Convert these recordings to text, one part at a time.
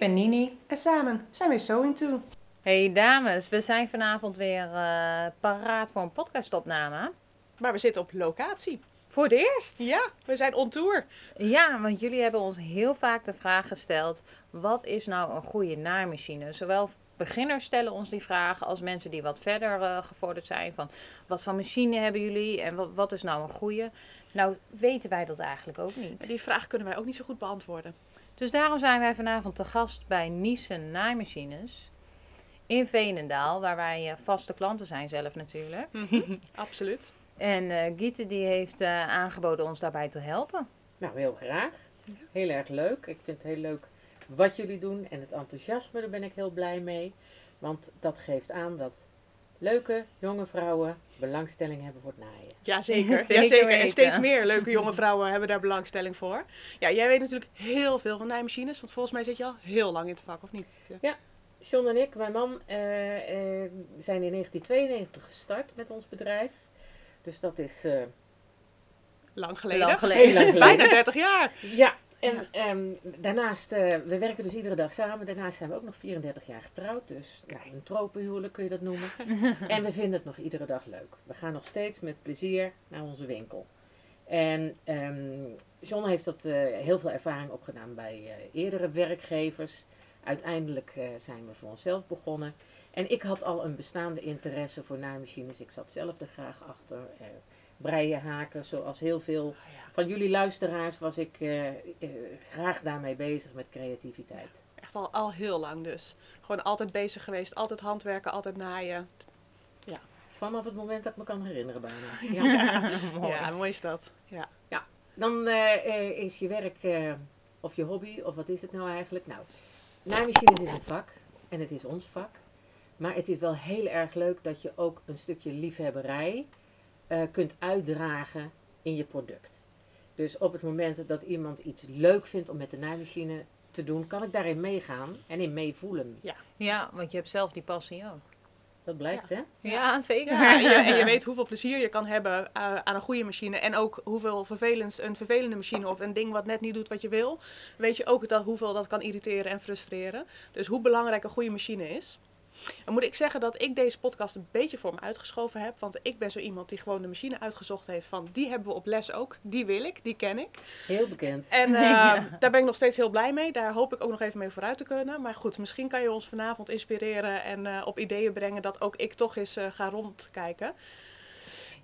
ben Nini. en samen zijn we So Into. Hey dames, we zijn vanavond weer eh, paraat voor een podcastopname. Maar we zitten op locatie. Voor het eerst. Ja, we zijn on tour. Ja, want jullie hebben ons heel vaak de vraag gesteld: wat is nou een goede naaimachine? Zowel beginners stellen ons die vragen als mensen die wat verder eh, gevorderd zijn. Van wat voor machine hebben jullie en wat, wat is nou een goede? Nou, weten wij dat eigenlijk ook niet. Die vraag kunnen wij ook niet zo goed beantwoorden. Dus daarom zijn wij vanavond te gast bij Niesen Naaimachines in Veenendaal, waar wij eh, vaste klanten zijn zelf natuurlijk. Absoluut. En eh Giete die heeft eh, aangeboden ons daarbij te helpen. Nou, heel graag. Heel erg leuk. Ik vind het heel leuk wat jullie doen en het enthousiasme, daar ben ik heel blij mee. Want dat geeft aan dat leuke jonge vrouwen belangstelling hebben voor het naaien. Jazeker. Zeker Jazeker. En steeds meer leuke jonge vrouwen hebben daar belangstelling voor. Ja, jij weet natuurlijk heel veel van naaimachines. Want volgens mij zit je al heel lang in het vak, of niet? John en ik, mijn man, eh, eh, zijn in 1992 gestart met ons bedrijf. Dus dat is eh, Lang geleden. Lang geleden. heel lang geleden. Bijna 30 jaar. Ja, en ehm, daarnaast, eh, we werken dus iedere dag samen. Daarnaast zijn we ook nog 34 jaar getrouwd. Dus nou, een tropenhuwelijk kun je dat noemen. en we vinden het nog iedere dag leuk. We gaan nog steeds met plezier naar onze winkel. En ehm, John heeft dat, eh, heel veel ervaring opgedaan bij eh, eerdere werkgevers. Uiteindelijk zijn we voor onszelf begonnen. En ik had al een bestaande interesse voor naaimachines. Ik zat zelf er graag achter. Breien, haken, zoals heel veel van jullie luisteraars was ik eh, eh, graag daarmee bezig met creativiteit. Echt al, al heel lang dus. Gewoon altijd bezig geweest. Altijd handwerken, altijd naaien. Vanaf het moment dat ik me kan herinneren bijna. Ja. Ja, mooi. Ja, mooi is dat. Ja. Dan eh, is je werk of je hobby, of wat is het nou eigenlijk? Nou, naaimachines is een vak en het is ons vak. Maar het is wel heel erg leuk dat je ook een stukje liefhebberij eh, kunt uitdragen in je product. Dus op het moment dat iemand iets leuk vindt om met de naaimachine te doen, kan ik daarin meegaan en in meevoelen. Ja, want je hebt zelf die passie ook. Dat blijkt, hè? Ja, zeker. Ja, en, je, en je weet hoeveel plezier je kan hebben eh, aan een goede machine. En ook hoeveel vervelend een vervelende machine of een ding wat net niet doet wat je wil. Weet je ook dat, hoeveel dat kan irriteren en frustreren. Dus hoe belangrijk een goede machine is. Dan moet ik zeggen dat ik deze podcast een beetje voor me uitgeschoven heb. Want ik ben zo iemand die gewoon de machine uitgezocht heeft van die hebben we op les ook. Die wil ik, die ken ik. Heel bekend. En eh, Ja. daar ben ik nog steeds heel blij mee. Daar hoop ik ook nog even mee vooruit te kunnen. Maar goed, misschien kan je ons vanavond inspireren en eh, op ideeën brengen dat ook ik toch eens eh, ga rondkijken.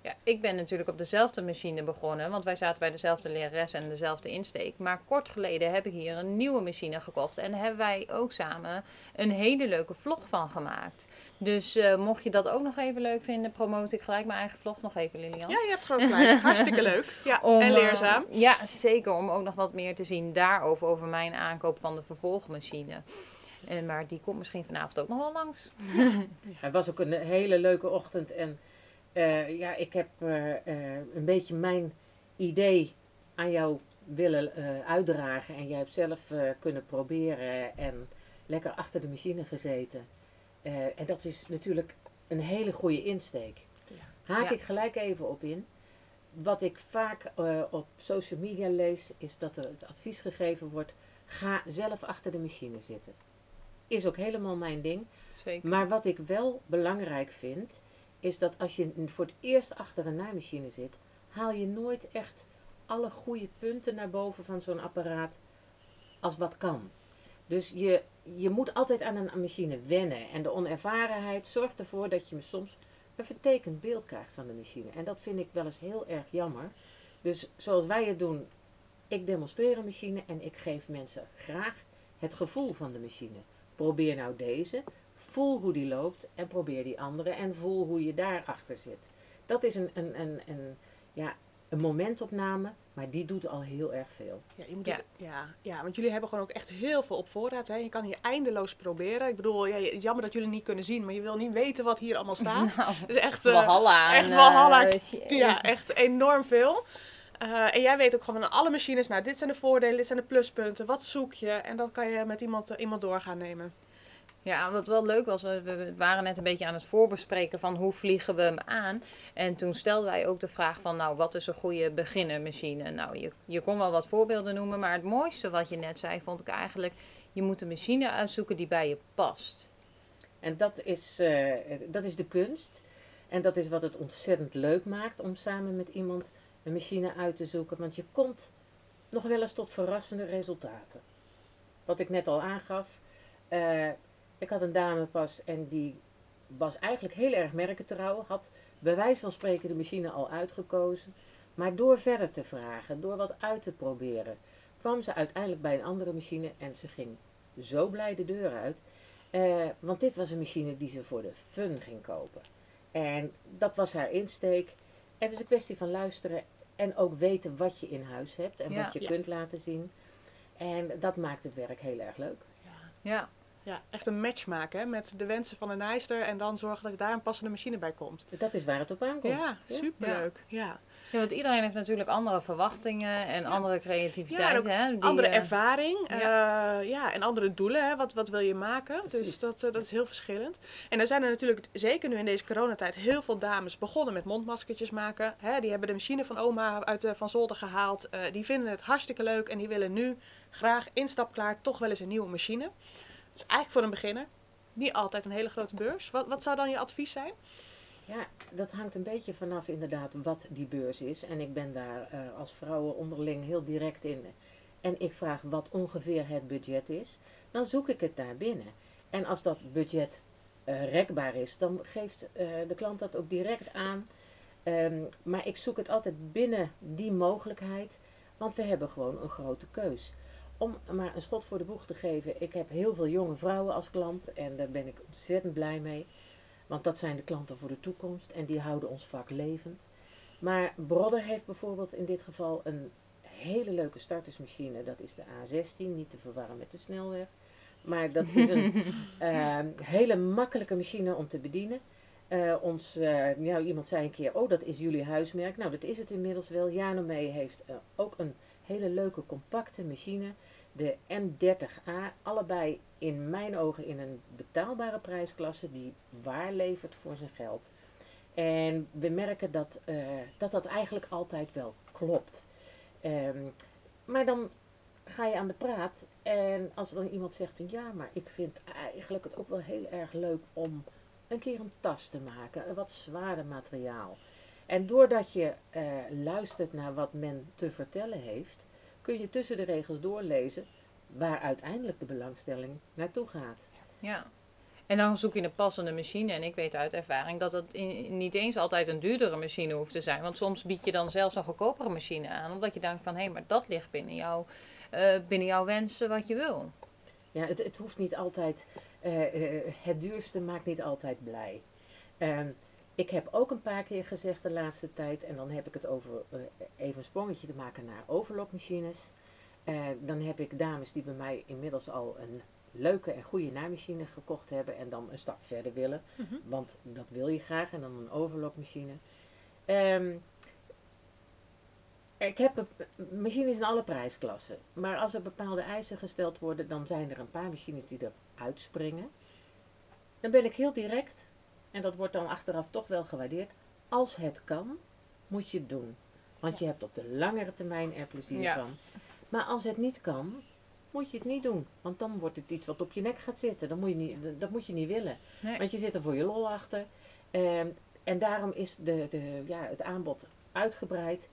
Ja, ik ben natuurlijk op dezelfde machine begonnen, want wij zaten bij dezelfde lerares en dezelfde insteek. Maar kort geleden heb ik hier een nieuwe machine gekocht en daar hebben wij ook samen een hele leuke vlog van gemaakt. Dus eh, mocht je dat ook nog even leuk vinden, promote ik gelijk mijn eigen vlog nog even, Lilian. Ja, je hebt groot gelijk. Hartstikke leuk. Ja, Om, en eh, leerzaam. ja, zeker. Om ook nog wat meer te zien daarover, over mijn aankoop van de vervolgmachine. En, maar die komt misschien vanavond ook nog wel langs. Het was ook een hele leuke ochtend en eh, ja, ik heb eh, eh, een beetje mijn idee aan jou willen uitdragen en jij hebt zelf kunnen proberen en lekker achter de machine gezeten. En dat is natuurlijk een hele goede insteek. Ja. Haak Ja. ik gelijk even op in. Wat ik vaak op social media lees, is dat er het advies gegeven wordt: ga zelf achter de machine zitten. Is ook helemaal mijn ding. Zeker. Maar wat ik wel belangrijk vind, is dat als je voor het eerst achter een naaimachine zit, haal je nooit echt alle goede punten naar boven van zo'n apparaat als wat kan. Dus je, je moet altijd aan een machine wennen. En de onervarenheid zorgt ervoor dat je soms een vertekend beeld krijgt van de machine. En dat vind ik wel eens heel erg jammer. Dus zoals wij het doen, ik demonstreer een machine en ik geef mensen graag het gevoel van de machine. Probeer nou deze, voel hoe die loopt en probeer die andere en voel hoe je daarachter zit. Dat is een, een, een, een, ja, een momentopname, maar die doet al heel erg veel. Ja, je moet Ja. Het, ja, ja, want jullie hebben gewoon ook echt heel veel op voorraad. Hè? Je kan hier eindeloos proberen. Ik bedoel, ja, jammer dat jullie niet kunnen zien, maar je wil niet weten wat hier allemaal staat. Nou, Dus echt, eh, Walhalla. echt en, Walhalla. eh, shit. ja, echt enorm veel. Eh, en jij weet ook gewoon van alle machines, nou, dit zijn de voordelen, dit zijn de pluspunten, wat zoek je? En dat kan je met iemand, iemand door gaan nemen. Ja, wat wel leuk was, we waren net een beetje aan het voorbespreken van hoe vliegen we hem aan. En toen stelden wij ook de vraag van, nou, wat is een goede beginnermachine? Nou, je, je kon wel wat voorbeelden noemen, maar het mooiste wat je net zei, vond ik eigenlijk, je moet een machine uitzoeken die bij je past. En dat is, eh, dat is de kunst. En dat is wat het ontzettend leuk maakt om samen met iemand een machine uit te zoeken. Want je komt nog wel eens tot verrassende resultaten. Wat ik net al aangaf. eh, ik had een dame pas en die was eigenlijk heel erg merkentrouw. Had bij wijze van spreken de machine al uitgekozen. Maar door verder te vragen, door wat uit te proberen, kwam ze uiteindelijk bij een andere machine en ze ging zo blij de deur uit. Eh, want dit was een machine die ze voor de fun ging kopen. En dat was haar insteek. En het is een kwestie van luisteren en ook weten wat je in huis hebt en Ja. wat je Ja. kunt laten zien. En dat maakt het werk heel erg leuk. Ja, Ja, echt een match maken hè, met de wensen van de naaister en dan zorgen dat daar een passende machine bij komt. Dat is waar het op aankomt. Ja, superleuk. Ja. ja want iedereen heeft natuurlijk andere verwachtingen en andere creativiteit. Ja, en ook hè, die, andere eh, ervaring ja. ja, en andere doelen. Hè. Wat, wat wil je maken? Precies. Dus dat, eh, dat is heel verschillend. En er zijn er natuurlijk, zeker nu in deze coronatijd, heel veel dames begonnen met mondmaskertjes maken. Hè. Die hebben de machine van oma uit Van Zolder gehaald. Eh, die vinden het hartstikke leuk en die willen nu graag instapklaar toch wel eens een nieuwe machine. Dus eigenlijk voor een beginner. Niet altijd een hele grote beurs. Wat, wat zou dan je advies zijn? Ja, dat hangt een beetje vanaf inderdaad wat die beurs is. En ik ben daar eh, als vrouwen onderling heel direct in. En ik vraag wat ongeveer het budget is. Dan zoek ik het daar binnen. En als dat budget eh, rekbaar is, dan geeft eh, de klant dat ook direct aan. Ehm, maar ik zoek het altijd binnen die mogelijkheid. Want we hebben gewoon een grote keus. Om maar een schot voor de boeg te geven. Ik heb heel veel jonge vrouwen als klant. En daar ben ik ontzettend blij mee. Want dat zijn de klanten voor de toekomst en die houden ons vak levend. Maar Brodder heeft bijvoorbeeld in dit geval een hele leuke startersmachine. Dat is de A16, niet te verwarren met de snelweg. Maar dat is een eh, hele makkelijke machine om te bedienen. Eh, ons, eh, nou, iemand zei een keer, oh dat is jullie huismerk. Nou, dat is het inmiddels wel. Janome heeft ook een hele leuke compacte machine. De M30A, allebei in mijn ogen in een betaalbare prijsklasse die waar levert voor zijn geld. En we merken dat eh, dat, dat eigenlijk altijd wel klopt. Ehm, maar dan ga je aan de praat en als dan iemand zegt ja, maar ik vind eigenlijk het ook wel heel erg leuk om een keer een tas te maken, wat zwaarder materiaal. En doordat je eh, luistert naar wat men te vertellen heeft, kun je tussen de regels doorlezen waar uiteindelijk de belangstelling naartoe gaat. Ja. En dan zoek je een passende machine. En ik weet uit ervaring dat het in- niet eens altijd een duurdere machine hoeft te zijn. Want soms bied je dan zelfs een goedkopere machine aan. Omdat je denkt van, hé, maar dat ligt binnen, jou, eh, binnen jouw wensen wat je wil. Ja, het, het hoeft niet altijd, eh, eh, het duurste maakt niet altijd blij. Ik heb ook een paar keer gezegd de laatste tijd, en dan heb ik het over eh, even een sprongetje te maken naar overloopmachines. Eh, dan heb ik dames die bij mij inmiddels al een leuke en goede naaimachine gekocht hebben en dan een stap verder willen. Mhm. Want dat wil je graag en dan een overloopmachine. Ehm, ik heb een- machines in alle prijsklassen. Maar als er bepaalde eisen gesteld worden, dan zijn er een paar machines die er uitspringen. Dan ben ik heel direct, en dat wordt dan achteraf toch wel gewaardeerd. Als het kan, moet je het doen. Want je hebt op de langere termijn er plezier Ja. van. Maar als het niet kan, moet je het niet doen. Want dan wordt het iets wat op je nek gaat zitten. Dat moet je niet, dat moet je niet willen. Nee. Want je zit er voor je lol achter. Ehm, en daarom is de, de, ja, het aanbod uitgebreid.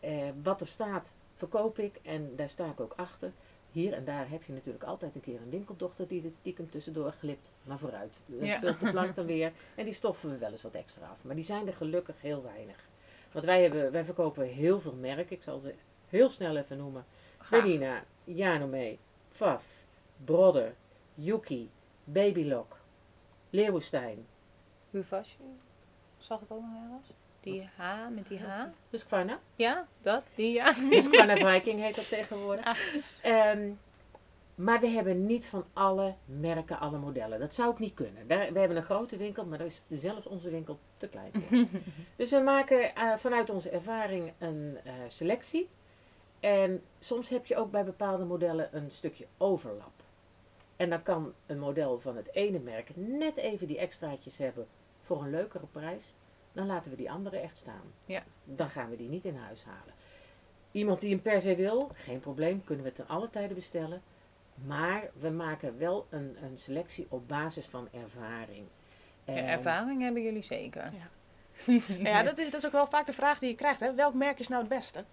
Eh, wat er staat, verkoop ik. En daar sta ik ook achter. Hier en daar heb je natuurlijk altijd een keer een winkeldochter die dit stiekem tussendoor glipt. Maar vooruit. Dat Ja. speelt de plank dan weer. En die stoffen we wel eens wat extra af. Maar die zijn er gelukkig heel weinig. Want wij, hebben, wij verkopen heel veel merken. Ik zal ze heel snel even noemen. Graag. Bernina, Janome, Faf, Brodder, Yuki, Babylock, Leeuwenstein, Huvasje, zag ik ook nog ergens. Die H, met die H. Husqvarna. Ja, dat, die ja. Husqvarna Viking heet dat tegenwoordig. Ah. Ehm, maar we hebben niet van alle merken, alle modellen. Dat zou ik niet kunnen. We hebben een grote winkel, maar daar is zelfs onze winkel te klein voor. dus we maken eh, vanuit onze ervaring een eh, selectie. En soms heb je ook bij bepaalde modellen een stukje overlap. En dan kan een model van het ene merk net even die extraatjes hebben voor een leukere prijs. Dan laten we die andere echt staan. Ja. Dan gaan we die niet in huis halen. Iemand die hem per se wil, geen probleem, kunnen we ten alle tijden bestellen. Maar we maken wel een, een selectie op basis van ervaring. Ja, ervaring hebben jullie zeker. Ja. Ja, dat is, dat is ook wel vaak de vraag die je krijgt. Hè? Welk merk is nou het beste?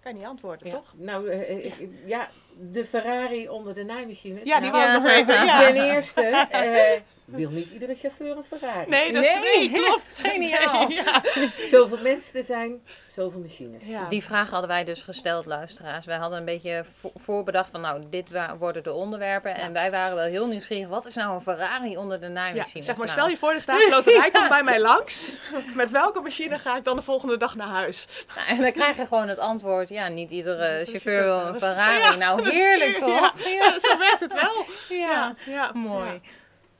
Kan je niet antwoorden, Ja, toch? Nou, eh, eh, ik- ja, de Ferrari onder de naaimachines. Ja, die Nou, wou ik nog Ja. weten. Ten Ja. eerste eh, wil niet iedere chauffeur een Ferrari. Nee, dat is Nee, nee, klopt. geniaal. Nee, ja. Zoveel mensen er zijn, zoveel machines. Ja. Die vraag hadden wij dus gesteld, luisteraars. Wij hadden een beetje vo- voorbedacht van, nou, dit worden de onderwerpen. En wij waren wel heel nieuwsgierig. Wat is nou een Ferrari onder de Ja, naaimachines? zeg maar, Nou, stel je voor, de staatsloterij komt bij mij langs. Met welke machine ga ik dan de volgende dag naar huis? nou, en dan krijg je gewoon het antwoord, ja, niet iedere chauffeur wil een. Ferrari. Ja, nou, heerlijk toch? Ja, zo werkt het wel. Ja, ja. mooi.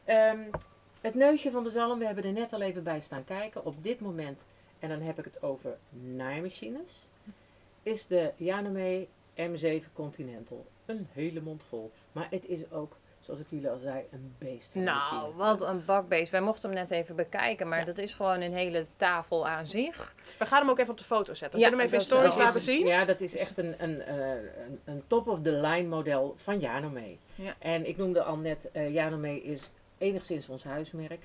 Ehm, het neusje van de zalm, we hebben er net al even bij staan kijken. Op dit moment, en dan heb ik het over naaimachines, is de Janome M7 Continental. Een hele mond vol. Maar het is ook, zoals ik jullie al zei, een beest van Nou, wat een bakbeest. Wij mochten hem net even bekijken, maar Ja. dat is gewoon een hele tafel aan zich. We gaan hem ook even op de foto zetten. Ja, Kunnen we hem even in stories laten is- zien? Ja, dat is echt een, een, eh, een, een top-of-the-line model van Janome. Ja. En ik noemde al net, eh Janome is enigszins ons huismerk.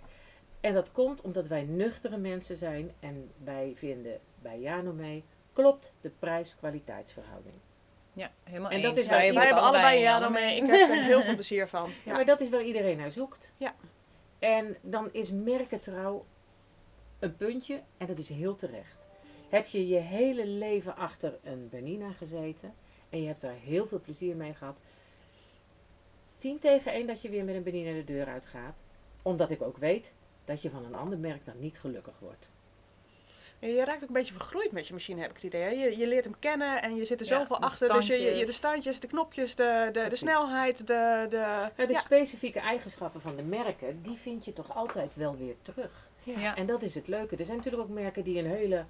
En dat komt omdat wij nuchtere mensen zijn en wij vinden bij Janome klopt de prijs-kwaliteitsverhouding. Ja, helemaal En eens. dat is Wij Wij hebben allebei ja dan mee. Ik heb er heel veel plezier van. Ja. Ja. maar dat is waar iedereen naar zoekt. Ja. En dan is merkentrouw een puntje en dat is heel terecht. Heb je je hele leven achter een Bernina gezeten en je hebt daar heel veel plezier mee gehad. 10 tegen 1 dat je weer met een Bernina de deur uitgaat. Omdat ik ook weet dat je van een ander merk dan niet gelukkig wordt. Je raakt ook een beetje vergroeid met je machine, heb ik het idee. Je, je leert hem kennen en je zit er Ja, zoveel achter. Dus je, je, de standjes, de knopjes, de, de, de snelheid, de... de Ja, de ja. specifieke eigenschappen van de merken, die vind je toch altijd wel weer terug. Ja. En dat is het leuke. Er zijn natuurlijk ook merken die een hele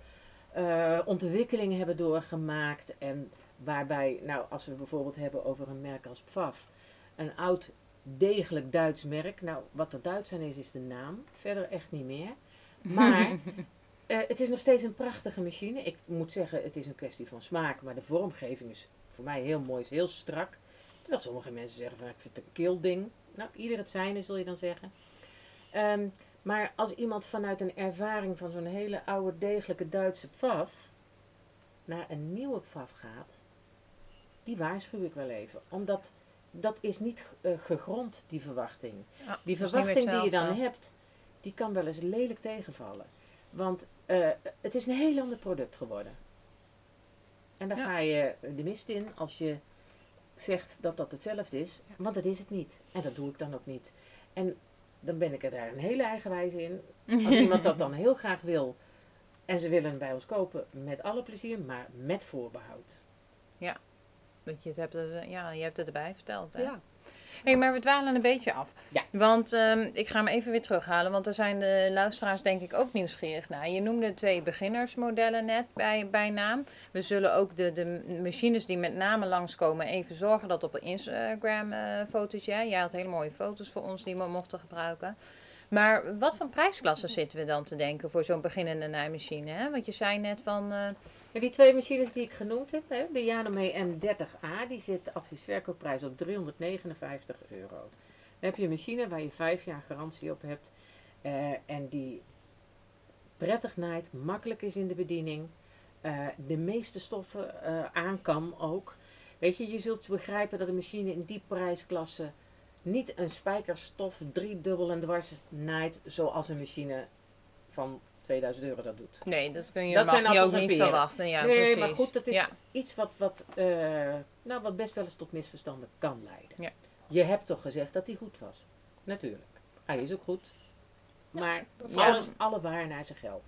eh, ontwikkeling hebben doorgemaakt. En waarbij, nou, als we bijvoorbeeld hebben over een merk als Pfaff, een oud degelijk Duits merk. Nou, wat er Duits aan is, is de naam. Verder echt niet meer. Maar eh, het is nog steeds een prachtige machine. Ik moet zeggen, het is een kwestie van smaak. Maar de vormgeving is voor mij heel mooi, is heel strak. Terwijl sommige mensen zeggen van, ik vind het een kil ding. Nou, ieder het zijne, zul je dan zeggen. Ehm, maar als iemand vanuit een ervaring van zo'n hele oude degelijke Duitse pfaf naar een nieuwe pfaf gaat, die waarschuw ik wel even. Omdat dat is niet eh, gegrond, die verwachting. Ja, Die verwachting die je dan hebt, die kan wel eens lelijk tegenvallen. Want eh, het is een heel ander product geworden. En daar Ja. ga je de mist in als je zegt dat dat hetzelfde is. Want dat is het niet. En dat doe ik dan ook niet. En dan ben ik er daar een hele eigenwijze in. Als iemand dat dan heel graag wil en ze willen hem bij ons kopen, met alle plezier, maar met voorbehoud. Want je hebt het, ja, je hebt het erbij verteld. Hè? Ja. Hey, maar we dwalen een beetje af. Ja. Want ehm, ik ga hem even weer terughalen, want er zijn de luisteraars denk ik ook nieuwsgierig naar. Je noemde twee beginnersmodellen net bij, bij naam. We zullen ook de, de machines die met name langskomen even zorgen dat op een Instagram eh fotootje. hè. Jij had hele mooie foto's voor ons die we mochten gebruiken. Maar wat voor prijsklassen zitten we dan te denken voor zo'n beginnende naaimachine? Hè? Want je zei net van... eh, En die twee machines die ik genoemd heb, hè, de Janome M30A, die zit de adviesverkoopprijs op 359 euro. Dan heb je een machine waar je vijf jaar garantie op hebt eh, en die prettig naait, makkelijk is in de bediening, eh, de meeste stoffen eh, aan kan ook. Weet je, je zult begrijpen dat een machine in die prijsklasse niet een spijkerstof driedubbel en dwars naait zoals een machine van 2000 euro dat doet. nee, dat kun je, Dat mag zijn je ook niet peren. verwachten. Ja, nee, precies. maar goed, dat is Ja. iets wat, wat, eh, nou, wat best wel eens tot misverstanden kan leiden. Ja. Je hebt toch gezegd dat hij goed was? Natuurlijk. Hij is ook goed. Maar Ja. alles, alle waar naar zijn geld.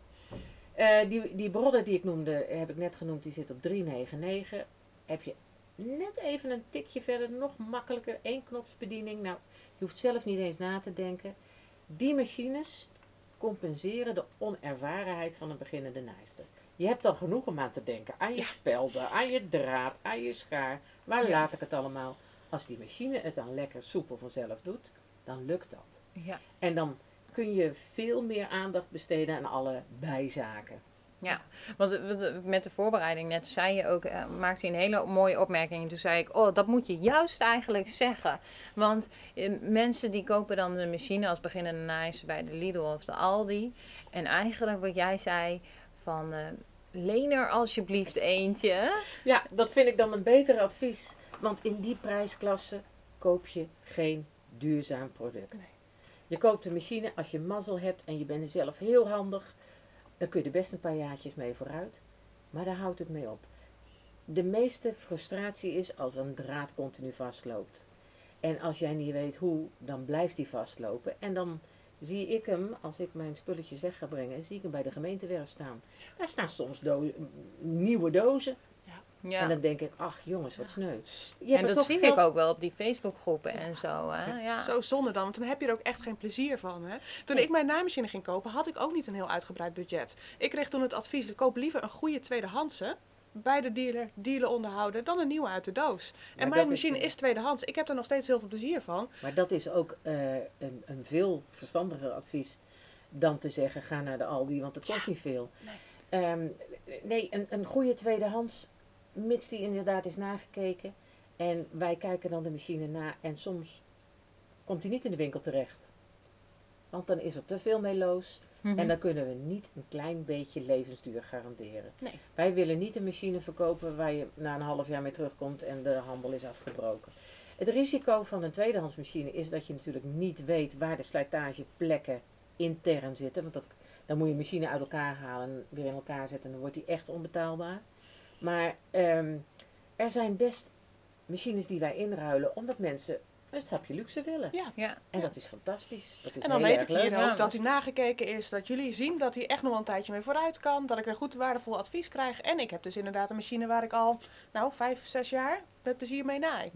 Eh, die, die brodder die ik noemde, heb ik net genoemd, die zit op 399. Heb je net even een tikje verder, nog makkelijker, één knopsbediening. Nou, je hoeft zelf niet eens na te denken. Die machines compenseren de onervarenheid van een beginnende naaister. Je hebt al genoeg om aan te denken. Aan je spelden, aan je draad, aan je schaar. Waar Ja. laat ik het allemaal? Als die machine het dan lekker soepel vanzelf doet, dan lukt dat. Ja. En dan kun je veel meer aandacht besteden aan alle bijzaken. Ja, want met de voorbereiding net zei je ook, eh, maakte je een hele mooie opmerking. En toen zei ik, oh, dat moet je juist eigenlijk zeggen. Want eh, mensen die kopen dan de machine als beginnende naaister bij de Lidl of de Aldi. En eigenlijk wat jij zei van, eh leen er alsjeblieft eentje. Ja, dat vind ik dan een beter advies. Want in die prijsklasse koop je geen duurzaam product. Nee. Je koopt een machine als je mazzel hebt en je bent zelf heel handig. Dan kun je er best een paar jaartjes mee vooruit. Maar daar houdt het mee op. De meeste frustratie is als een draad continu vastloopt. En als jij niet weet hoe, dan blijft die vastlopen. En dan zie ik hem, als ik mijn spulletjes weg ga brengen, zie ik hem bij de gemeentewerf staan. Daar staan soms nieuwe dozen. Ja. En dan denk ik, ach jongens, wat sneu. En dat zie geld- ik ook wel op die Facebookgroepen en zo. Hè? Ja. Zo zonde dan, want dan heb je er ook echt geen plezier van. Hè? Toen Nee. ik mijn naaimachine ging kopen, had ik ook niet een heel uitgebreid budget. Ik kreeg toen het advies, koop liever een goede tweedehandse bij de dealer, dealer onderhouden, dan een nieuwe uit de doos. Maar en mijn machine is tweedehands. Ik heb er nog steeds heel veel plezier van. Maar dat is ook eh, een, een veel verstandiger advies dan te zeggen, ga naar de Aldi, want het kost niet veel. Nee. Ehm, nee, een, een goede tweedehands, mits die inderdaad is nagekeken. En wij kijken dan de machine na en soms komt die niet in de winkel terecht. Want dan is er te veel mee los. Mhm. En dan kunnen we niet een klein beetje levensduur garanderen. Nee. Wij willen niet een machine verkopen waar je na een half jaar mee terugkomt en de handel is afgebroken. Het risico van een tweedehandsmachine is dat je natuurlijk niet weet waar de slijtageplekken intern zitten. Want dat, dan moet je een machine uit elkaar halen en weer in elkaar zetten en dan wordt die echt onbetaalbaar. Maar ehm, er zijn best machines die wij inruilen omdat mensen een stapje luxe willen. Ja. Ja. En dat is fantastisch. Dat is En dan weet ik hier. Ja, ook dat dat hij nagekeken is, dat jullie zien dat hij echt nog wel een tijdje mee vooruit kan. Dat ik een goed waardevol advies krijg. En ik heb dus inderdaad een machine waar ik al, nou, vijf, zes jaar met plezier mee naai.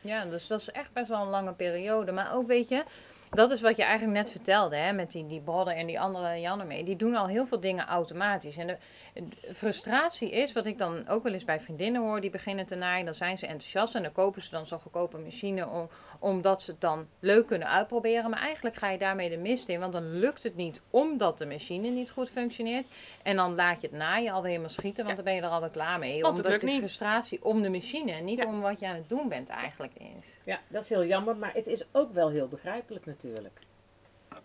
Ja, dus dat is echt best wel een lange periode. Maar ook, weet je, dat is wat je eigenlijk net vertelde, hè, met die, die Brodder en die andere Janne mee. Die doen al heel veel dingen automatisch. En de, de frustratie is, wat ik dan ook wel eens bij vriendinnen hoor, die beginnen te naaien, dan zijn ze enthousiast en dan kopen ze dan zo'n goedkope machine om, omdat ze het dan leuk kunnen uitproberen. Maar eigenlijk ga je daarmee de mist in, want dan lukt het niet omdat de machine niet goed functioneert. En dan laat je het naaien alweer helemaal schieten, want Ja. dan ben je er alweer klaar mee. Want het omdat lukt de niet. frustratie om de machine en niet Ja. om wat je aan het doen bent eigenlijk is. Ja, dat is heel jammer, maar het is ook wel heel begrijpelijk natuurlijk.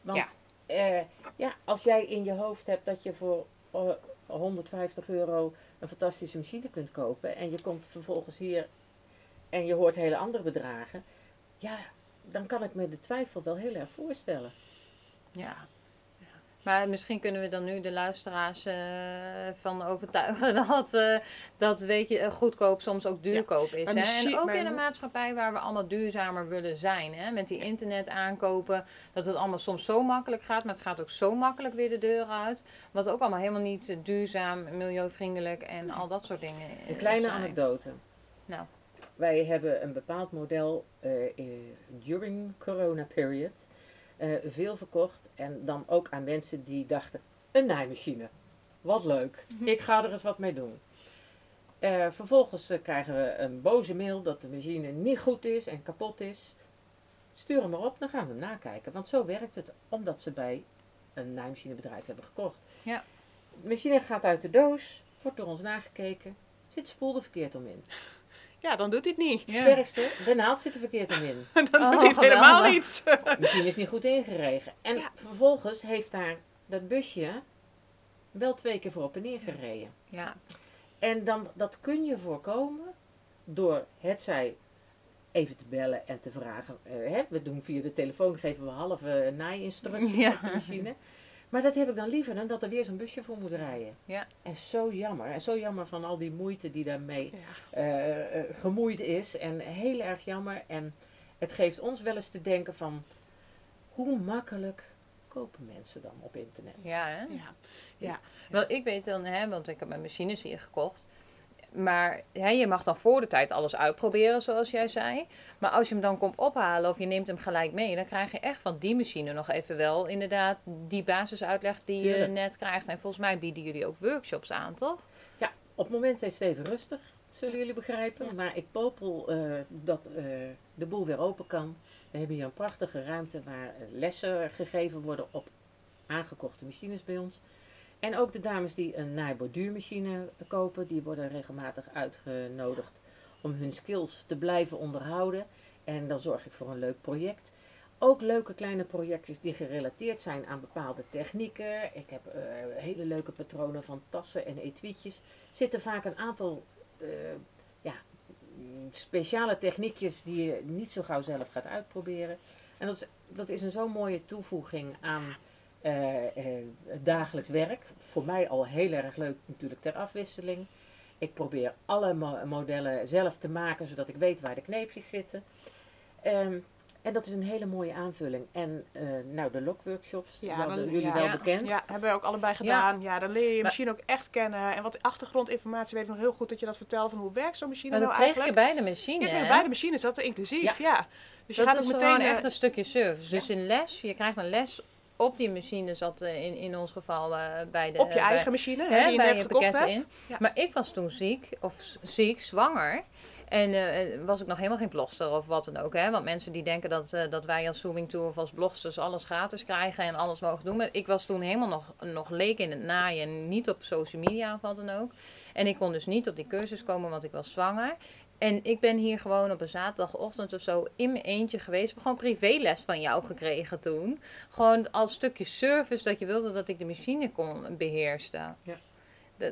Want Ja. eh, ja, als jij in je hoofd hebt dat je voor eh, 150 euro een fantastische machine kunt kopen en je komt vervolgens hier en je hoort hele andere bedragen, ja, dan kan ik me de twijfel wel heel erg voorstellen. Ja. Maar misschien kunnen we dan nu de luisteraars eh, van overtuigen dat, eh, dat weet je, goedkoop soms ook duurkoop is. Hè? En ook in een maatschappij waar we allemaal duurzamer willen zijn. Hè? Met die internet aankopen, dat het allemaal soms zo makkelijk gaat, maar het gaat ook zo makkelijk weer de deur uit. Wat ook allemaal helemaal niet eh, duurzaam, milieuvriendelijk en al dat soort dingen Een kleine zijn. anekdote. Nou. Wij hebben een bepaald model eh, eh, during corona period eh, veel verkocht en dan ook aan mensen die dachten, een naaimachine, wat leuk, ik ga er eens wat mee doen. Vervolgens krijgen we een boze mail dat de machine niet goed is en kapot is. Stuur hem maar op, dan gaan we hem nakijken, want zo werkt het, omdat ze bij een naaimachinebedrijf hebben gekocht. Ja. De machine gaat uit de doos, wordt door ons nagekeken, zit spoel er verkeerd om in. Ja, dan doet hij het niet. Ja. Sterkste, de naald zit er verkeerd in. dan Oh, doet hij het helemaal geweldig. niet. De machine is niet goed ingeregen. En Ja. vervolgens heeft daar dat busje wel twee keer voor op en neer gereden. Ja. En dan, dat kun je voorkomen door het zij even te bellen en te vragen. eh, hè, we doen via de telefoon, geven we halve naai-instructies Ja. op de machine. Maar dat heb ik dan liever dan dat er weer zo'n busje voor moet rijden. Ja. En zo jammer. En zo jammer van al die moeite die daarmee Ja. eh, eh, gemoeid is. En heel erg jammer. En het geeft ons wel eens te denken van hoe makkelijk kopen mensen dan op internet. Ja, hè? Ja. Wel, ik weet dan, hè, want ik heb mijn machines hier gekocht. Maar hè, je mag dan voor de tijd alles uitproberen, zoals jij zei. Maar als je hem dan komt ophalen of je neemt hem gelijk mee, dan krijg je echt van die machine nog even wel inderdaad die basisuitleg die je net krijgt. En volgens mij bieden jullie ook workshops aan, toch? Op het moment is het even rustig. zullen jullie begrijpen. Maar ik popel eh, dat eh, de boel weer open kan. We hebben hier een prachtige ruimte waar eh, lessen gegeven worden op aangekochte machines bij ons. En ook de dames die een naaiborduurmachine kopen, die worden regelmatig uitgenodigd om hun skills te blijven onderhouden. En dan zorg ik voor een leuk project. Ook leuke kleine projectjes die gerelateerd zijn aan bepaalde technieken. Ik heb eh, hele leuke patronen van tassen en etuietjes. Zitten vaak een aantal eh, ja, speciale techniekjes die je niet zo gauw zelf gaat uitproberen. En dat is, dat is een zo'n mooie toevoeging aan dagelijks werk. Voor mij al heel erg leuk natuurlijk ter afwisseling. Ik probeer alle mo- modellen zelf te maken, zodat ik weet waar de kneepjes zitten. Ehm, en dat is een hele mooie aanvulling. En eh, nou, de lokworkshops, Ja, wel- dan- jullie ja. wel Ja. bekend. Ja, hebben we ook allebei gedaan. Ja, dan leer je je machine ook echt kennen. En wat achtergrondinformatie weet ik nog heel goed dat je dat vertelt van hoe werkt zo'n machine Maar dat nou kreeg je eigenlijk. bij de machine, Ja, bij de machine is dat er inclusief, ja. Dus je dat gaat is ook gewoon meteen... eh, echt een stukje service. Dus in les, je krijgt een les op die machine, zat eh, in, in ons geval eh, bij de... op je bij- eigen machine, hè, die je bij net je gekocht hebt. in. Ja. Maar ik was toen ziek, of ziek, zwanger. En eh, was ik nog helemaal geen blogster of wat dan ook. Hè? Want mensen die denken dat, eh, dat wij als Zooming Tour of als blogsters alles gratis krijgen en alles mogen doen. Maar ik was toen helemaal nog, nog leek in het naaien en niet op social media of wat dan ook. En ik kon dus niet op die cursus komen, want ik was zwanger. En ik ben hier gewoon op een zaterdagochtend of zo in mijn eentje geweest. Ik heb gewoon privéles van jou gekregen toen. Gewoon als stukje service dat je wilde dat ik de machine kon beheersten. Ja.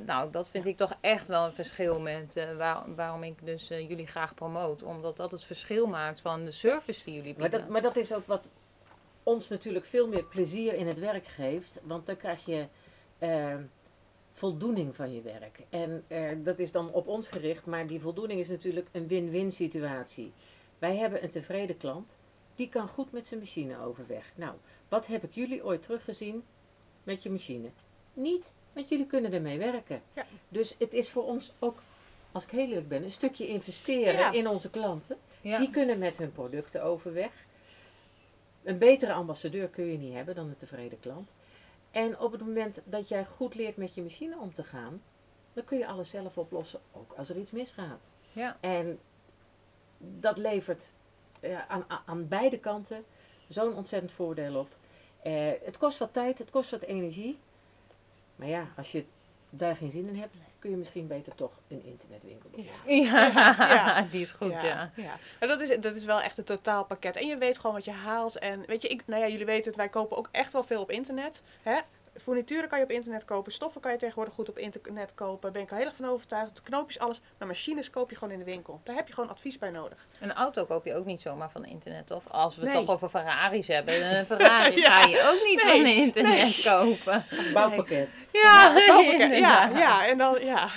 Nou, dat vind ik toch echt wel een verschil met eh, waar- waarom ik dus eh, jullie graag promoot. Omdat dat het verschil maakt van de service die jullie Maar bieden. dat, maar dat is ook wat ons natuurlijk veel meer plezier in het werk geeft. Want dan krijg je eh, voldoening van je werk. En eh, dat is dan op ons gericht, maar die voldoening is natuurlijk een win-win situatie. Wij hebben een tevreden klant, die kan goed met zijn machine overweg. Nou, wat heb ik jullie ooit teruggezien met je machine? Niet, want jullie kunnen ermee werken. Ja. Dus het is voor ons ook, als ik heel eerlijk ben, een stukje investeren Ja. in onze klanten. ja. Die kunnen met hun producten overweg. Een betere ambassadeur kun je niet hebben dan een tevreden klant. En op het moment dat jij goed leert met je machine om te gaan, dan kun je alles zelf oplossen, ook als er iets misgaat. Ja. En dat levert aan, aan- aan beide kanten zo'n ontzettend voordeel op. Eh, het kost wat tijd, het kost wat energie. Maar ja, als je daar geen zin in hebt, kun je misschien beter toch een internetwinkel beginnen. Ja. Ja, Ja. die is goed, ja. ja. Maar dat, is, dat is wel echt een totaalpakket. En je weet gewoon wat je haalt. En weet je, ik, nou ja, jullie weten het, wij kopen ook echt wel veel op internet. Hè? Furnituren kan je op internet kopen, stoffen kan je tegenwoordig goed op internet kopen. Ben ik al heel erg van overtuigd. Knoopjes, alles. Maar machines koop je gewoon in de winkel. Daar heb je gewoon advies bij nodig. Een auto koop je ook niet zomaar van internet, of als we Nee. toch over Ferraris hebben. Een Ferrari Ja. ga je ook niet Nee, van internet kopen. Bouwpakket. Ja, Ja, ja, ja, en dan, ja.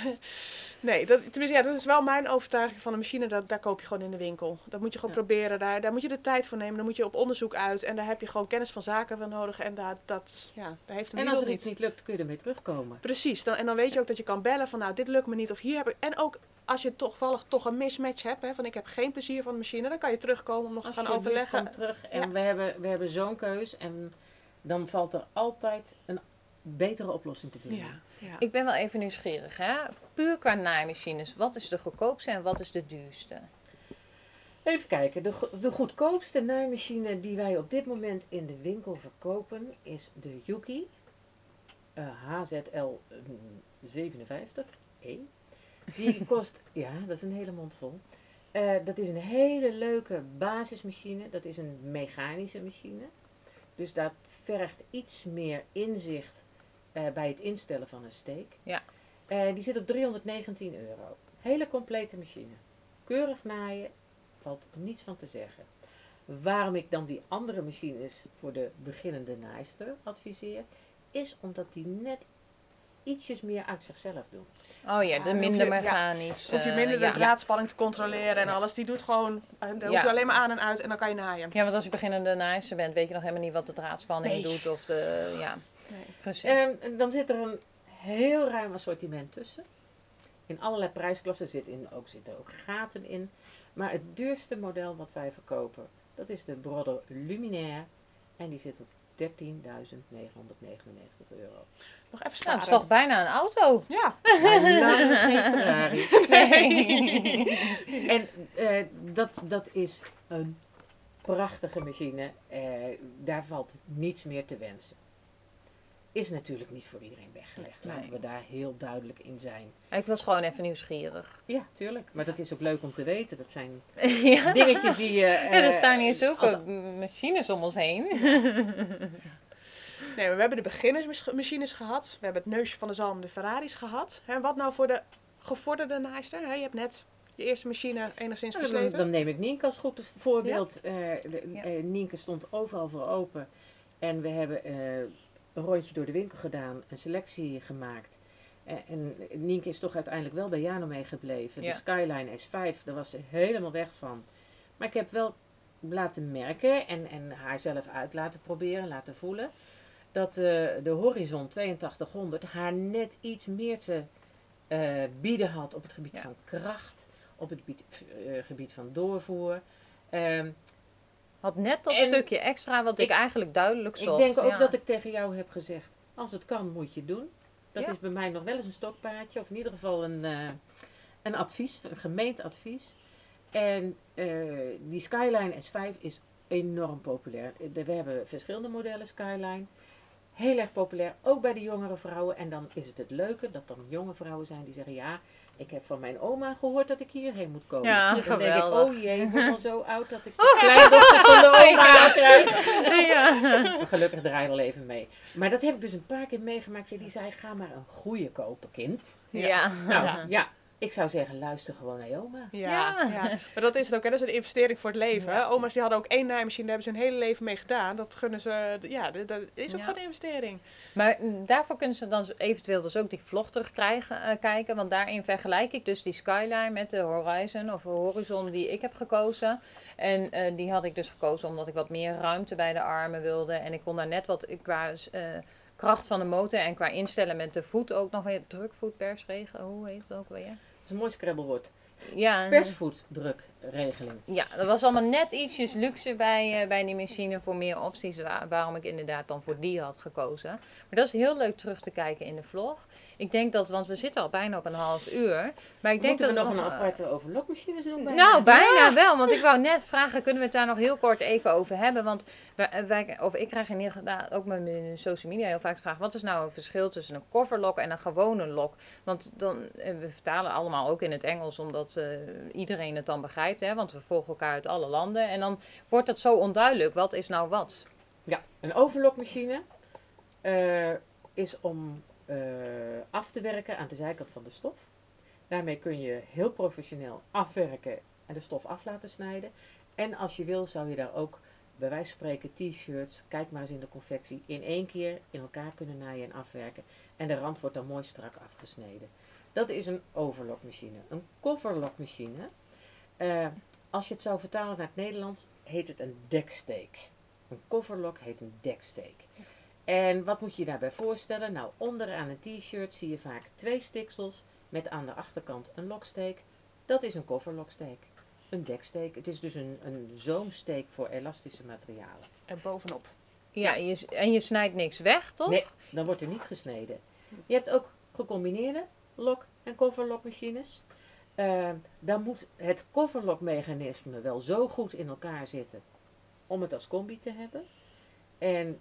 Nee, dat, tenminste, ja, dat is wel mijn overtuiging van een machine, dat, daar koop je gewoon in de winkel. Dat moet je gewoon Ja. proberen, daar, daar moet je de tijd voor nemen, daar moet je op onderzoek uit en daar heb je gewoon kennis van zaken wel nodig en daar, dat, ja, daar heeft een En als er iets niet. lukt, kun je ermee terugkomen. Precies, dan, en dan weet je ook dat je kan bellen van nou, dit lukt me niet of hier heb ik... En ook als je toevallig toch een mismatch hebt, hè, van ik heb geen plezier van de machine, dan kan je terugkomen om nog te gaan overleggen. terug. En Ja. we hebben, we hebben zo'n keus en dan valt er altijd een betere oplossing te vinden. Ja, ja. Ik ben wel even nieuwsgierig, hè? Puur qua naaimachines, wat is de goedkoopste en wat is de duurste? Even kijken, de, de goedkoopste naaimachine die wij op dit moment in de winkel verkopen is de Yuki eh, HZL mm, 57 E. Die kost, ja, dat is een hele mond vol. Eh, dat is een hele leuke basismachine. Dat is een mechanische machine. Dus dat vergt iets meer inzicht eh, bij het instellen van een steek. Ja. Eh, die zit op 319 euro. Hele complete machine. Keurig naaien, valt niets van te zeggen. Waarom ik dan die andere machines voor de beginnende naaister adviseer, is omdat die net ietsjes meer uit zichzelf doen. Oh ja, de dan minder ja, mechanisch. Hoef je eh, minder de ja. draadspanning te controleren en alles. Die doet gewoon, eh, daar hoef je alleen maar aan en uit en dan kan je naaien. Ja, want als je beginnende naaister bent, weet je nog helemaal niet wat de draadspanning Nee. doet of de, ja, Nee. precies. En, en dan zit er een heel ruim assortiment tussen. In allerlei prijsklassen zit in, ook, zitten ook gaten in. Maar het duurste model wat wij verkopen, dat is de Brother Luminaire. En die zit op euro. Nog even Nou, sparen. dat is toch bijna een auto? Ja. Lang geen Ferrari. Nee. En eh, dat, dat is een prachtige machine. Eh, daar valt niets meer te wensen. Is natuurlijk niet voor iedereen weggelegd. Laten Nee. we daar heel duidelijk in zijn. Ik was gewoon even nieuwsgierig. Ja, tuurlijk. Maar dat is ook leuk om te weten. Dat zijn ja. dingetjes die je... Ja, er eh, staan hier zulke als- m- machines om ons heen. Nee, maar we hebben de beginnersmachines gehad. We hebben het neusje van de zalm, de Ferraris gehad. En wat nou voor de gevorderde naaister? Hè? Je hebt net je eerste machine enigszins dan, versleten. dan neem ik Nienke als goed voorbeeld. Eh, de- Ja. eh, Nienke stond overal voor open. En we hebben eh, een rondje door de winkel gedaan, een selectie gemaakt. Eh, en Nienke is toch uiteindelijk wel bij Jano meegebleven. Ja. De Skyline S5, daar was ze helemaal weg van. Maar ik heb wel laten merken en, en haar zelf uit laten proberen, laten voelen. Dat eh, de Horizon 8200 haar net iets meer te eh, bieden had op het gebied Ja. van kracht, op het gebied, gebied van doorvoer. Ehm, Had net dat En stukje extra wat ik, ik- eigenlijk duidelijk ik zocht. denk ook ja. dat ik tegen jou heb gezegd, als het kan moet je het doen. Dat Ja. is bij mij nog wel eens een stokpaardje, of in ieder geval een, eh, een advies, een gemeend advies. En eh, die Skyline S5 is enorm populair. Eh, We hebben verschillende modellen Skyline. Heel erg populair, ook bij de jongere vrouwen. En dan is het het leuke dat er jonge vrouwen zijn die zeggen, ja, ik heb van mijn oma gehoord dat ik hierheen moet komen. Ja, dan denk ik, oh jee, ik word al zo oud dat ik de kleindochter van de oma krijg. ja. Maar gelukkig draai wel even mee. Maar dat heb ik dus een paar keer meegemaakt. Die zei, ga maar een goede kopen, kind. Ja. Nou, ja. Ik zou zeggen, luister gewoon naar je oma. Ja, Ja. ja. maar dat is het ook. Hè. Dat is een investering voor het leven. Ja. Oma's die hadden ook één naaimachine, daar hebben ze hun hele leven mee gedaan. Dat gunnen ze, ja, dat dat is ook Ja. gewoon een investering. Maar mm, daarvoor kunnen ze dan eventueel dus ook die vlog terugkrijgen, eh, kijken. Want daarin vergelijk ik dus die Skyline met de Horizon of Horizon die ik heb gekozen. En eh, die had ik dus gekozen omdat ik wat meer ruimte bij de armen wilde. En ik kon daar net wat eh, qua eh, kracht van de motor en qua instellen met de voet ook nog weer drukvoet persregen. Hoe heet het ook weer? Dat is een mooi scrabblewoord. Ja, en- Persvoetdrukregeling. ja, er was allemaal net ietsjes luxe bij, eh, bij die machine voor meer opties. wa- waarom ik inderdaad dan voor die had gekozen. Maar dat is heel leuk terug te kijken in de vlog. Ik denk dat, want we zitten al bijna op een half uur. Maar ik denk Moeten we dat nog een eh, aparte overlokmachines doen? bijna? nou, bijna wel. Want ik wou net vragen, kunnen we het daar nog heel kort even over hebben? Want wij, wij, of ik krijg in ieder geval ook met mijn social media heel vaak de vraag... wat is nou het verschil tussen een coverlock en een gewone lock? Want dan, eh, we vertalen allemaal ook in het Engels, omdat eh, iedereen het dan begrijpt. Hè? Want we volgen elkaar uit alle landen. En dan wordt het zo onduidelijk. Wat is nou wat? Ja, een overlokmachine eh, is om eh, af te werken aan de zijkant van de stof. Daarmee kun je heel professioneel afwerken en de stof af laten snijden. En als je wil zou je daar ook bij wijze van spreken t-shirts, kijk maar eens in de confectie, in één keer in elkaar kunnen naaien en afwerken. En de rand wordt dan mooi strak afgesneden. Dat is een overlokmachine. Een coverlokmachine, eh, als je het zou vertalen naar het Nederlands, heet het een deksteek. Een coverlock heet een deksteek. En wat moet je je daarbij voorstellen? Nou, onderaan een t-shirt zie je vaak twee stiksels met aan de achterkant een loksteek. Dat is een coverloksteek. Een deksteek. Het is dus een, een zoomsteek voor elastische materialen. En bovenop. Ja, je, s- en je snijdt niks weg, toch? Nee, dan wordt er niet gesneden. Je hebt ook gecombineerde lok- en coverlokmachines. Eh, dan moet het coverlokmechanisme wel zo goed in elkaar zitten om het als combi te hebben. En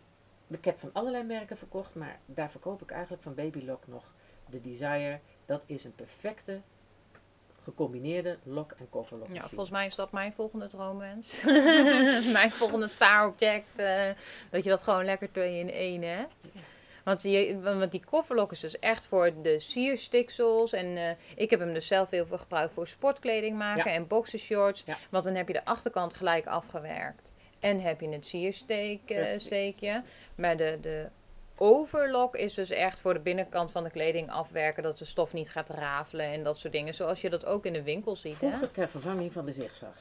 ik heb van allerlei merken verkocht, maar daar verkoop ik eigenlijk van Babylock nog de Desire. Dat is een perfecte gecombineerde lok- en coverlokmachine. Ja, volgens mij is dat mijn volgende droomwens. mijn volgende spaarobject. eh, dat je dat gewoon lekker twee in één hebt. Want die, want die kofferlok is dus echt voor de sierstiksels. En eh, ik heb hem dus zelf heel veel gebruikt voor sportkleding maken Ja. en boxershorts. Ja. Want dan heb je de achterkant gelijk afgewerkt. En heb je het siersteekje. Steekje. Maar de, de overlock is dus echt voor de binnenkant van de kleding afwerken. Dat de stof niet gaat rafelen en dat soort dingen. Zoals je dat ook in de winkel ziet. Hè? Ter vervanging van de zigzag.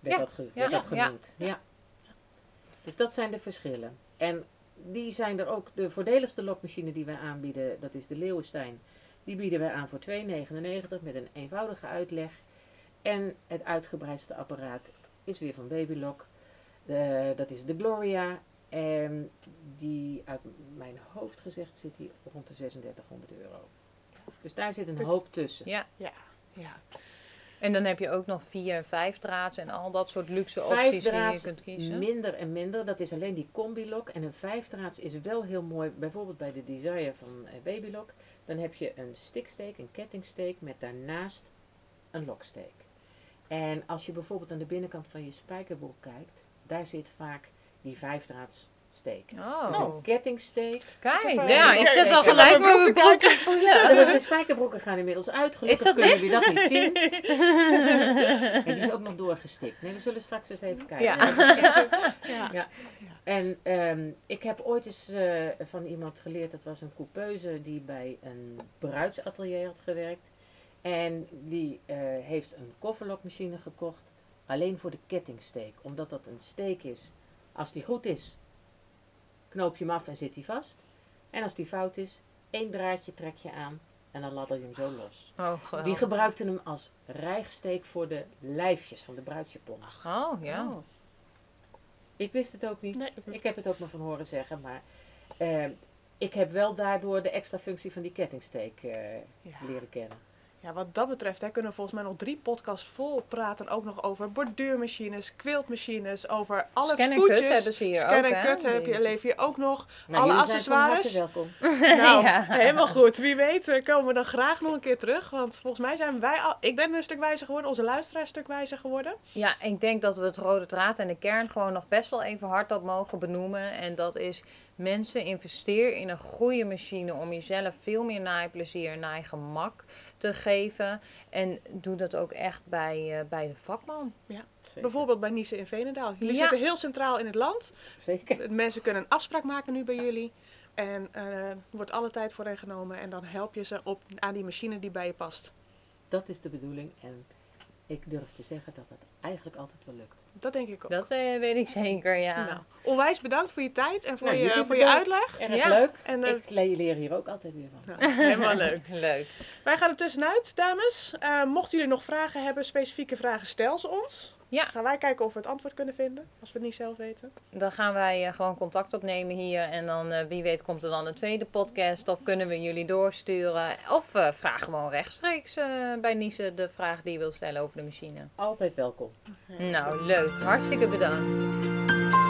Werd Ja, dat, ge- werd dat ja. genoemd. Ja. Dus dat zijn de verschillen. En die zijn er ook, de voordeligste lokmachine die wij aanbieden, dat is de Leeuwenstein. Die bieden wij aan voor 2,99 met een eenvoudige uitleg. En het uitgebreidste apparaat is weer van Babylock. De, dat is de Gloria. En die, uit mijn hoofd gezegd, zit die rond de 3600 euro. Dus daar zit een hoop tussen. Ja. Ja. En dan heb je ook nog vier en vijf draads en al dat soort luxe opties die je kunt kiezen. Minder en minder, dat is alleen die combi-lock. En een vijfdraads is wel heel mooi, bijvoorbeeld bij de Desire van eh, Babylock. Dan heb je een stiksteek, een kettingsteek met daarnaast een loksteek. En als je bijvoorbeeld aan de binnenkant van je spijkerbroek kijkt, daar zit vaak die vijfdraads steek. Dus Oh, een kettingsteek. kijk. Ja, ik zet al gelijk naar mijn broeken broek te voelen. De, de spijkerbroeken gaan inmiddels uit, gelukkig dat kunnen jullie dat niet zien. En die is ook nog doorgestikt. Nee, we zullen straks eens even kijken. Is Ja. Ja. En ehm, ik heb ooit eens eh, van iemand geleerd, dat was een coupeuse die bij een bruidsatelier had gewerkt. En die eh, heeft een kofferlokmachine gekocht, alleen voor de kettingsteek. Omdat dat een steek is. Als die goed is, knoop je hem af en zit hij vast. En als die fout is, één draadje trek je aan en dan ladder je hem zo los. Oh, Die gebruikten hem als rijgsteek voor de lijfjes van de bruidsjapon. Oh, ja. Oh. Ik wist het ook niet. Nee. Ik heb het ook maar van horen zeggen, maar eh, ik heb wel daardoor de extra functie van die kettingsteek eh, Ja. leren kennen. Ja, wat dat betreft hè, kunnen we volgens mij nog drie podcasts vol praten. Ook nog over borduurmachines, quiltmachines, over alle Scan en voetjes. cut hebben ze hier Scan ook, en hè? cut heb je, leef je ook nog. Nou, Alle accessoires? welkom. Nou, Ja. helemaal goed. Wie weet eh, komen we dan graag nog een keer terug. Want volgens mij zijn wij al... Ik ben een stuk wijzer geworden, onze luisteraar een stuk wijzer geworden. Ja, ik denk dat we het rode draad en de kern gewoon nog best wel even hardop mogen benoemen. En dat is mensen investeer in een goede machine om jezelf veel meer naaiplezier en naaigemak te geven. En doe dat ook echt bij, eh, bij de vakman. Zeker. Bijvoorbeeld bij Nice in Veenendaal. Jullie Ja. zitten heel centraal in het land. Zeker. Mensen kunnen een afspraak maken nu bij jullie. En eh, wordt alle tijd voor hen genomen. En dan help je ze op, aan die machine die bij je past. Dat is de bedoeling en ik durf te zeggen dat het eigenlijk altijd wel lukt. Dat denk ik ook. Dat eh, weet ik zeker, ja. Nou, onwijs bedankt voor je tijd en voor, Nou, je, voor je uitleg. Erg Ja. leuk. En, eh, ik le- leer hier ook altijd weer van. Nou, helemaal leuk. Leuk. Wij gaan er tussenuit, dames. Eh, mochten jullie nog vragen hebben, specifieke vragen, stel ze ons. Ja. Gaan wij kijken of we het antwoord kunnen vinden, als we het niet zelf weten. Dan gaan wij eh, gewoon contact opnemen hier. En dan, eh, wie weet, komt er dan een tweede podcast. Of kunnen we jullie doorsturen. Of eh, vraag gewoon rechtstreeks eh, bij Niese de vraag die je wil stellen over de machine. Altijd welkom. Nou, leuk. Hartstikke bedankt.